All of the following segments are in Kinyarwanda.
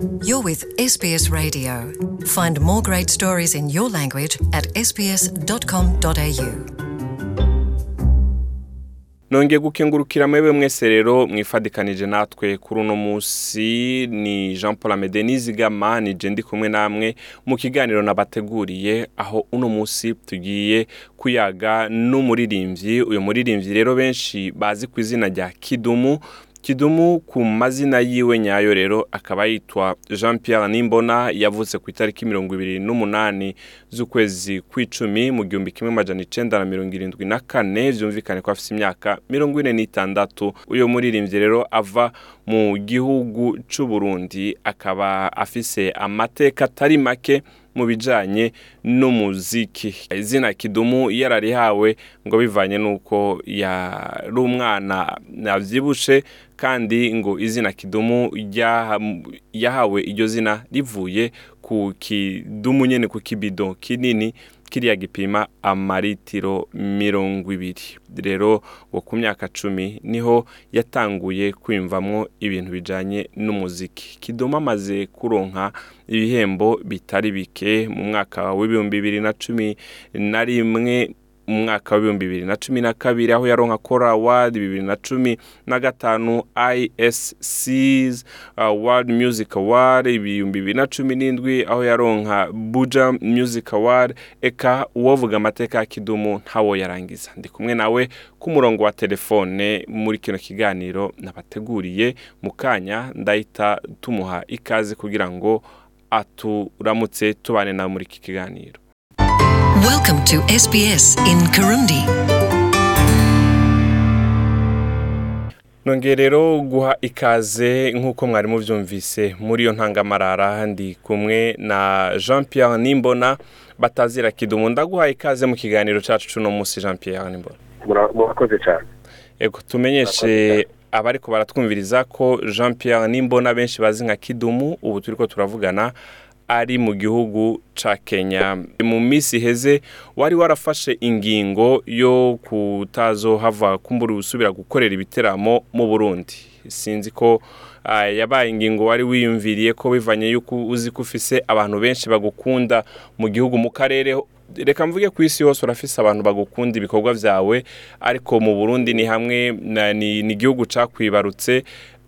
You're with SBS Radio. Find more great stories in your language at sbs.com.au. nongeye gukengurukira mwebwe mwese rero mwifadikanije natwe kuri uno munsi ni jean paul amede nizigama nije ndi kumwe namwe mu kiganiro nabateguriye aho uno munsi tugiye kuyaga n'umuririmbyi uyu muririmbyi rero benshi bazi ku izina rya kidumu kidumu ku mazina yiwe nyayo rero akaba yitwa jean pierre nimbona yavutse ku itariki mirongo ibiri n'umunani z'ukwezi kw'icumi mu gihumbi kimwe amajana icenda na mirongo irindwi na kane. Vyumvikane ko afise imyaka mirongo ine n'itandatu. Uyo muririmbyi rero ava mu gihugu c'uburundi akaba afise amateka atari make mu bijanye n'umuziki. Izina kidumu yararihawe ngo bivanye n'uko yari umwana yavyibushe kandi ngo izina kidumu yahawe iryo zina rivuye ku kidumu nyene ku kibido kinini kiriya gipima amaritiro mirongo ibiri. Rero ngo ku myaka cumi ni ho yatanguye kwiyumvamwo ibintu bijanye n'umuziki. Kidumu amaze kuronka ibihembo bitari bike mu mwaka w'ibihumbi bibiri na cumi na rimwe mu mwaka w'ibihumbi bibiri na cumi na kabiri aho yaronka kora award bibiri na cumi na gatanu iscs uh, world music award ibihumbi bibiri na cumi n'indwi aho yaronka buja music award. Eka uwovuga amateka ya kidumu ntawo yarangiza. Ndi kumwe nawe ku murongo wa telefone muri kino kiganiro nabateguriye. Mu kanya ndahita tumuha ikaze kugira ngo aturamutse tubane nawe muri iki kiganiro. Welcome to SBS in Kirundi. nongeye rero guha ikaze nk'uko mwari mubyumvise. Muri iyo ntangamarara ndi kumwe na jean pierre nimbona batazira kidumu. Ndaguha ikaze mu kiganiro cyacu cy'uno munsi jean pierre nimbona. Mura- murakoze cyane. Ego tumenyeshe abariko baratwumviriza ko jean pierre nimbona benshi bazi nka kidumu ubu turiko turavugana. Ari mu gihugu ca kenya. Mu minsi iheze wari warafashe ingingo yo kutazohava kumbura usubira gukorera ibiteramo mu burundi. Sinzi ko ah, yabaye ingingo wari wiyumviriye ko bivanye yuko uzi ko ufise abantu benshi bagukunda mu gihugu mu karere. Reka mvuge ku isi yose urafise abantu bagukunda ibikorwa vyawe ariko mu burundi ni hamwe ni igihugu cakwibarutse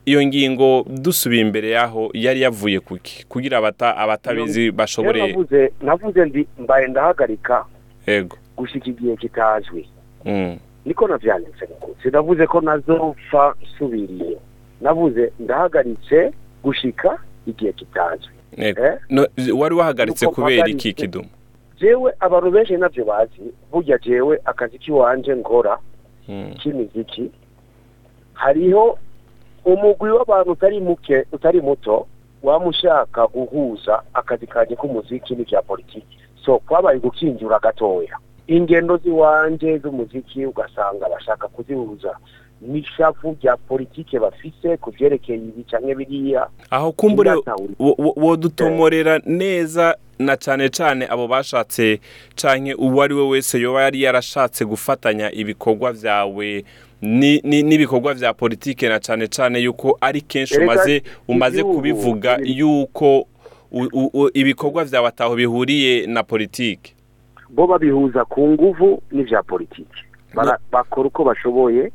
iyo ngingo dusubiye imbere yaho yari yavuye kuki? Kugira abata abatabizi bashobore navuze navuze ndi mbaye ndahagarika ego gushika igihe kitazwi. Mm. niko navyanditse sinavuze ko nazopfa nsubiriye. Navuze ndahagaritse gushika igihe kitazwi. Eh? no, wari wahagaritse kubera iki kidumu? Jewe abantu benshi navyo bazi. Burya jewe akazi kiwanje nkora mm. k'imiziki. Hariho umugwi w'abantu utari muke utari muto wamushaka guhuza akazi kanje k'umuziki n'ivya politiki. So kwabaye gukinjura gatoya. Ingendo ziwanje z'umuziki ugasanga bashaka kuzihuza. N'ishavu rya politike bafise ku vyerekeye ibi canke biriya. Aho kumbure wodutomorera neza na cane cane abo bashatse canke uwo ari we wese yoba yari yarashatse gufatanya ibikorwa ni- n'ibikorwa vya politike na cane cane yuko ari kenshi umaze umaze kubivuga yuko ibikorwa vyawe ataho bihuriye na politike. Bo babihuza ku nguvu n'ivya politiki bakora uko bashoboye.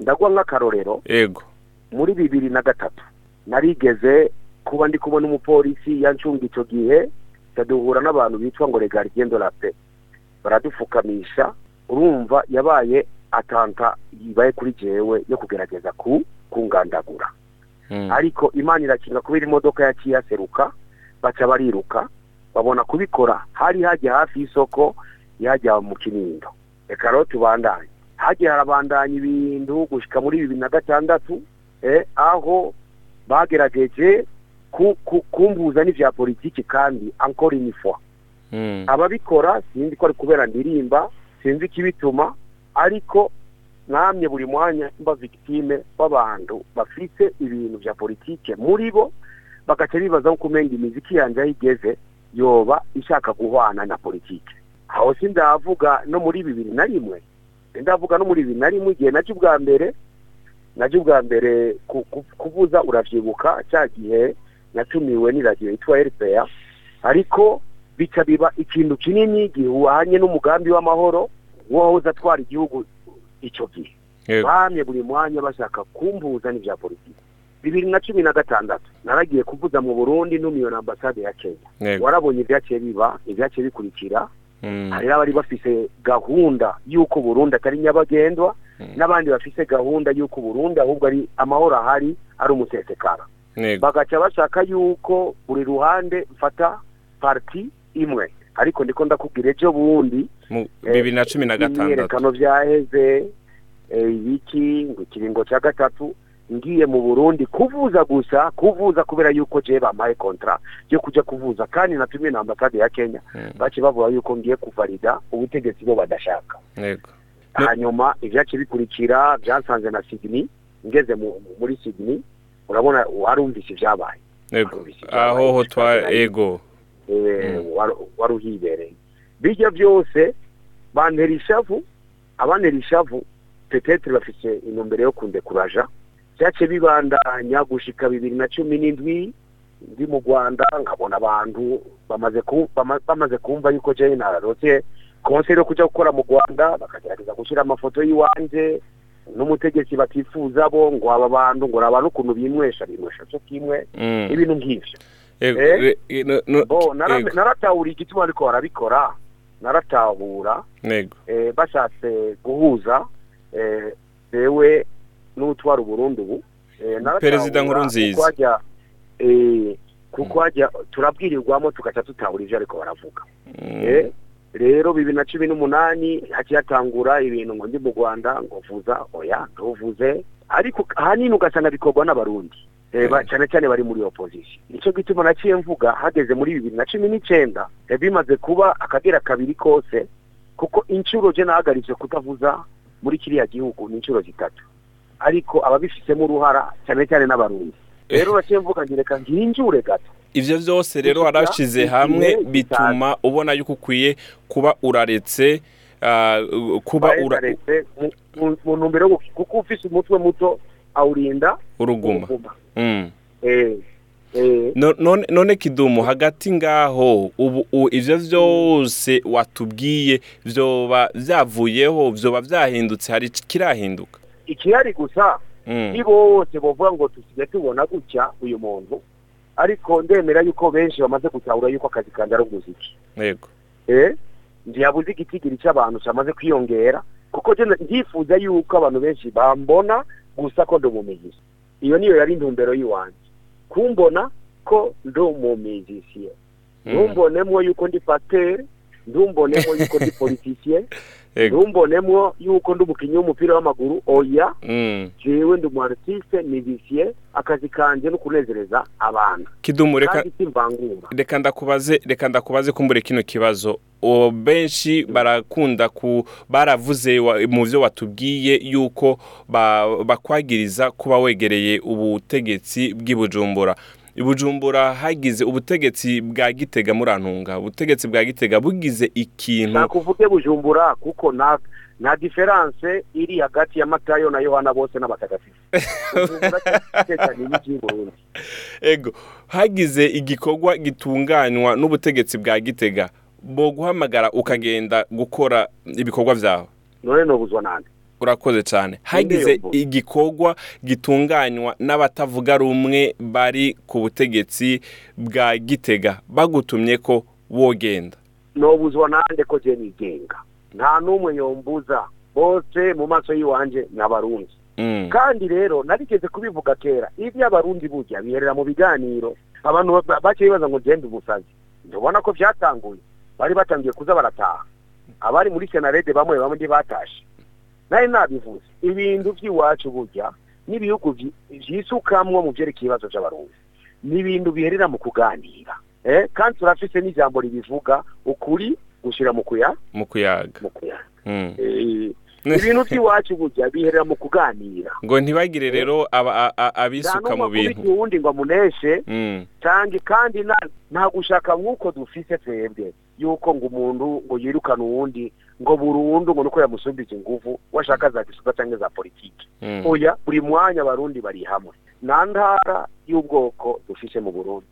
Ndaguha nk'akarorero. Ego. Muri bibiri na gatatu narigeze kuba ndi kubona umupolisi yancunga icyo gihe duhura n'abantu bitwa ngo regardien de la paix. Baradupfukamisha urumva yabaye atanta yibaye kuri jewe yo kugerageza ku kungandagura. Mm. ariko imana irakinga kubera imodoka yaciye yaseruka baca bariruka babona kubikora. Hari hajya hafi y'isoko yajya mu kinindo. Reka rero tubandanye. Hagiye harabandanya ibintu gushika muri bibiri na gatandatu eh, aho bagerageje ku- ku- kumbuza n'ivya politiki kandi encore une fois. Mm. ababikora sinzi ko ari kubera ndirimba sinzi ikibituma ariko namye buri mwanya mba victime w'abantu bafite ibintu vya politike muri bo bagaca bibaza ko umenga imiziki yanje aho igeze yoba ishaka guhwana na politike. Aho sindavuga no muri bibiri na rimwe sindavuga no muri bibiri na rimwe igihe na cyo ubwa mbere na cyo ubwa mbere ku- ku- kuvuza uravyibuka cya gihe natumiwe n'iradiyo yitwa rpa ariko bica biba ikintu kinini gihwanye n'umugambi w'amahoro wahoze atwara igihugu icyo gihe. Bamye buri mwanya bashaka kumbuza n'ibya politiki. Bibiri na cumi na gatandatu naragiye kuvuza mu burundi numiwe na ambasade ya kenya. Warabonye ibyaciye biba ibyaciye bikurikira. Mm. hari n'abari bafise gahunda y'uko burundi atari nyabagendwa n'abandi bafise gahunda y'uko burundi ahubwo ari amahoro ahari ari Yego. bagaca bashaka y'uko buri ruhande mfata parti imwe. Ariko ndiko ndakubwira ejo bundi Mu bibiri na cumi na gatandatu. imyiyerekano byaheze eh, ibiki ngo ikiringo cya gatatu ngiye mu burundi kuvuza gusa kuvuza kubera yuko je bampaye kontra yo kuja kuvuza. Kandi natumiwe na ambasade ya kenya Mm. bace bavuga yuko ngiye kuvalida ubutegetsi bo badashaka. Hanyuma ibyace bikurikira byansanze na Sydney ngeze mu- muri Sydney urabona warumvise ibyabaye, aho ho twa ego eh. Wari- wari uhibereye bijya byose bantera ishavu abantera ishavu petetre bafise intumbero yo kundekuraja byace bibandanya gushika bibiri na cumi n'indwi ndi mu rwanda nkabona abantu bamaze ku- bama- bamaze kumva yuko jane nararose konseri yo kuja gukora mu rwanda bakagerageza gushyira amafoto y'iwanje n'umutegetsi batifuza bo ngo aba bantu ngo abantu ukuntu binywesha binywesha cyo kimwe Mm. ibintu Eh? E- nara- Yego. naratahura igituma ariko barabikora naratahura eh, bashatse guhuza eh, jewe n'utwara uburundi ubu eh, Perezida hajya eh, kuko hajya turabwirirwamo tugaca tutahura ivyo ariko baravuga Mm. Eh, rero bibiri na cumi n'umunani haciye hatangura ibintu ngo ndi mu rwanda ngo vuza oya ntuvuze ariko ahanini ugasanga bikorwa n'abarundi Eh, ba- Mm. Cyane cyane bari muri opposition. Nicyo gituma naciye mvuga hageze muri bibiri na cumi n'icyenda eh, bimaze kuba akagera kabiri kose kuko inshuro je nahagaritse kutavuza muri kiriya gihugu ni inshuro zitatu. Ariko ababifisemo uruhara cyane cyane n'abarundi. Rero naciye mvuga nti reka nginjure gato. Ivyo vyose rero warashize hamwe bituma ubona yuko ukwiye kuba uraretse ah, kuba ura baretse mu- ntumbero kuko ufise umutwe muto awurinda uruguma. Mm. eh eh. No- none kidumu hagati ngaho ubu ivyo vyose watubwiye vyoba vyavuyeho vyoba vyahindutse hari ic- kirahinduka? Ikihari gusa Mm. ni bose bovuga ngo tusigaye tubona gutya uyu muntu. Ariko ndemera yuko benshi bamaze gutahura yuko akazi kanje ari umuziki. Yego. Eh? Ntiyabuze igitigiri cy'abantu cyamaze kwiyongera kuko je ndifuza yuko abantu benshi bambona gusa ko ndi umumenyisi iyo niyo yari intumbero y'iwanjye. Kumbona ko ndi umumizisiye Mm. ntumbonemwo yuko ndi pasiteri ntumbonemwo yuko ndi politisiye yego ntumbonemwo yuko ndi umukinnyi w'umupira w'amaguru. Oya. Mm. jewe ndi umu artiste mizisiye akazi kanje no kunezereza abantu. Reka ndakubaze reka ndakubaze kumbure kino kibazo. Benshi barakunda ku baravuze mu byo watubwiye yuko ba- bakwagiriza kuba wegereye ubutegetsi bw'ibujumbura ibujumbura hagize ubutegetsi bwa gitega murantunga ubutegetsi bwa gitega bugize ikintu nakuvuge bujumbura kuko nta nta diferanse iri hagati ya matayo na yohana bose n'abatagatifu bujumbura ego hagize igikorwa gitunganywa n'ubutegetsi bwa gitega. Bo guhamagara ukagenda gukora ibikorwa byawe. None nobuzwa nande. Urakoze cyane. Hagize igikorwa gitunganywa n'abatavuga rumwe bari ku butegetsi bwa gitega. Bagutumye ko wogenda. Nobuzwa nande ko je nigenga? Nta n'umwe yombuza. Bose mu maso y'iwanje ni abarundi. Mm, kandi rero narigeze kubivuga kera ibyo abarundi burya biherera mu biganiro abantu ba- baciye bibaza ngo genda umusazi. Ndabona ko byatanguye bari batangiye kuza barataha. Abari muri senarede bamwe bamwe batashe. Nari nabivuze ibintu by'iwacu burya n'ibihugu vyisukamwo mu vyerekeye ibibazo vy'abarundi ni ibintu biherera mu kuganira eh? kandi turafise n'ijambo ribivuga ukuri gushira mu kuya mu kuyaga mu kuyaga Mm. eh, ibintu by'iwacu burya biherera mu kuganira. Ngo ntibagire rero abisuka mu bintu. uwundi ngo amuneshe. Mm, cyangwa kandi nta gushaka nk'uko dufise twebwe yuko ngo umuntu ngo yirukane uwundi ngo burundu ngo nuko yamusumbije inguvu washaka za gisuka cyangwa za politiki. Mm. oya buri mwanya abarundi bari hamwe. Nta ntara y'ubwoko dufise mu burundi.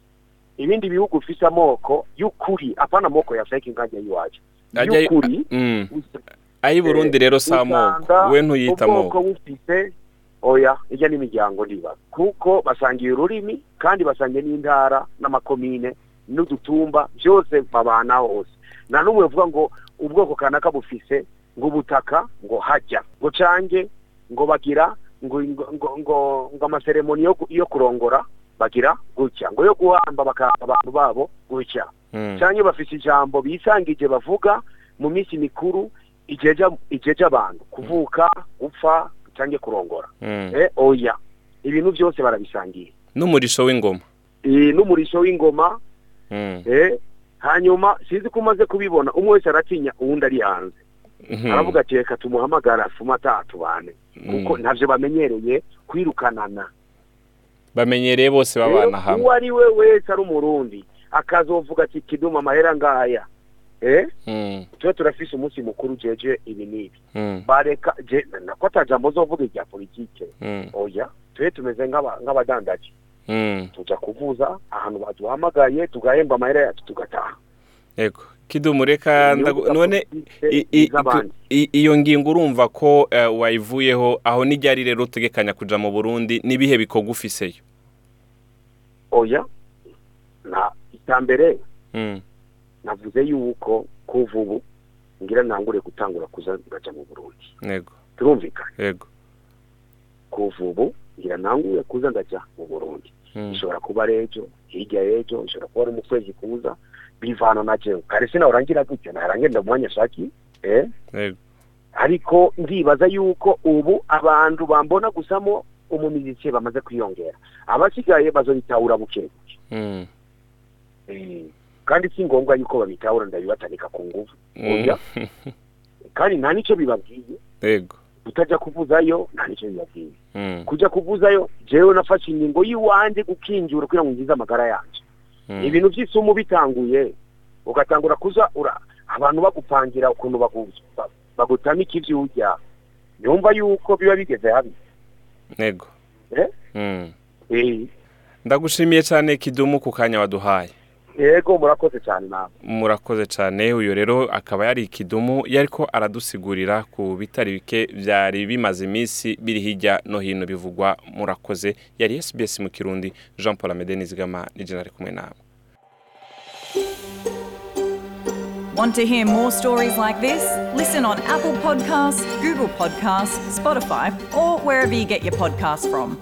Ibindi bihugu bifise amoko y'ukuri apana amoko ya fake nkajya y'iwacu y'ukuri Mm. ayi Burundi rero si amoko. We ntuyita amoko. bufise oya ijya n'imiryango ndiba kuko basangiye ururimi kandi basangiye n'intara n'amakomine n'udutumba byose babana hose. Nta n'umwe uvuga ngo ubwoko kanaka bufise ngo ubutaka ngo hajya. Ngo cange ngo bagira ngo ngo ngo amaseremoni yo, ku- yo kurongora bagira gutya. Ngo yo guhamba bakahamba abantu babo gutya. Mm. cyangwa bafite ijambo bisangije bavuga mu minsi mikuru ijeja ijeja abantu kuvuka gupfa cyangwa kurongora. Mm. eh oya. Ibintu byose barabisangiye. N'umurisho w'ingoma. Eh n'umurisho w'ingoma. Mm. eh hanyuma sinzi ko umaze kubibona. Umwe wese aratinya uwundi ari hanze. Mhm. aravuga ati reka tumuhamagara afuma atatubane kuko ntavyo bamenyereye kwirukanana. Bamenyereye bose babana Rero hamwe. uwo ari we wese ari umurundi. Akazovuga ati kiduma amahera ngaya. Eh Mm. tube turafise umunsi mukuru jeje ibi n'ibi Mm. bareka je nako atajambo zovuga irya politike Mm. oya tube tumeze nk'aba- nk'abadandaji tuja kuvuza ahantu baduhamagaye tugahemba amahera yacu tugataha Ego. Kidumu reka ndagu- none iyo ngingo urumva ko eh, wayivuyeho aho n'iryari rero utegekanya kuja mu Burundi nibihe bikorwa ufiseyo oya na itambere Mm. Navuze yuko kuva ubu ngira ntangure gutangura kuza ngaja mu Burundi Ego. turumvikana Ego. kuva ubu ngira ntangure kuza ndaja mu Burundi Mm. ishobora kuba ari ejo hirya y'ejo ishobora kuba ari mu kwezi kuza bivana na jewe kare sinahorangira gutyo narangira mu mwanya shaki eh Ego. ariko ndibaza yuko ubu abantu bambona gusamo umumiziki bamaze kwiyongera abasigaye bazobitahura buke buke Mm. Eh, kandi si ngombwa yuko babitahura ndabibatanika ku nguvu Mm. kandi nta ni cyo bibabwiye Ego. utajya kuvuzayo nta ni cyo bibabwiye Mm. kujya kuvuzayo jewe nafashe ingingo y'iwanjye gukinjura kugira ngo ngize amagara yanjye Mm. ibintu by'isumu bitanguye ugatangura kuza abantu bagupangira ukuntu bagu- ba- bagutamika ibyo urya yumva yuko biba bigeze habi Ego. Eh? Eh, Ndagushimiye cyane Kidumu ku kanya waduhaye. Yego murakoze cyane nawe murakoze cyane uyu rero akaba yari ikidumu yariko aradusigurira ku bitari bike byari bimaze iminsi biri hirya no hino bivugwa murakoze yari SBS mu kirundi Jean Paul Amede Nizigama ni ari kumwe nawe Want to hear more stories like this? Listen on Apple Podcasts, Google Podcasts, Spotify, or wherever you get your podcasts from.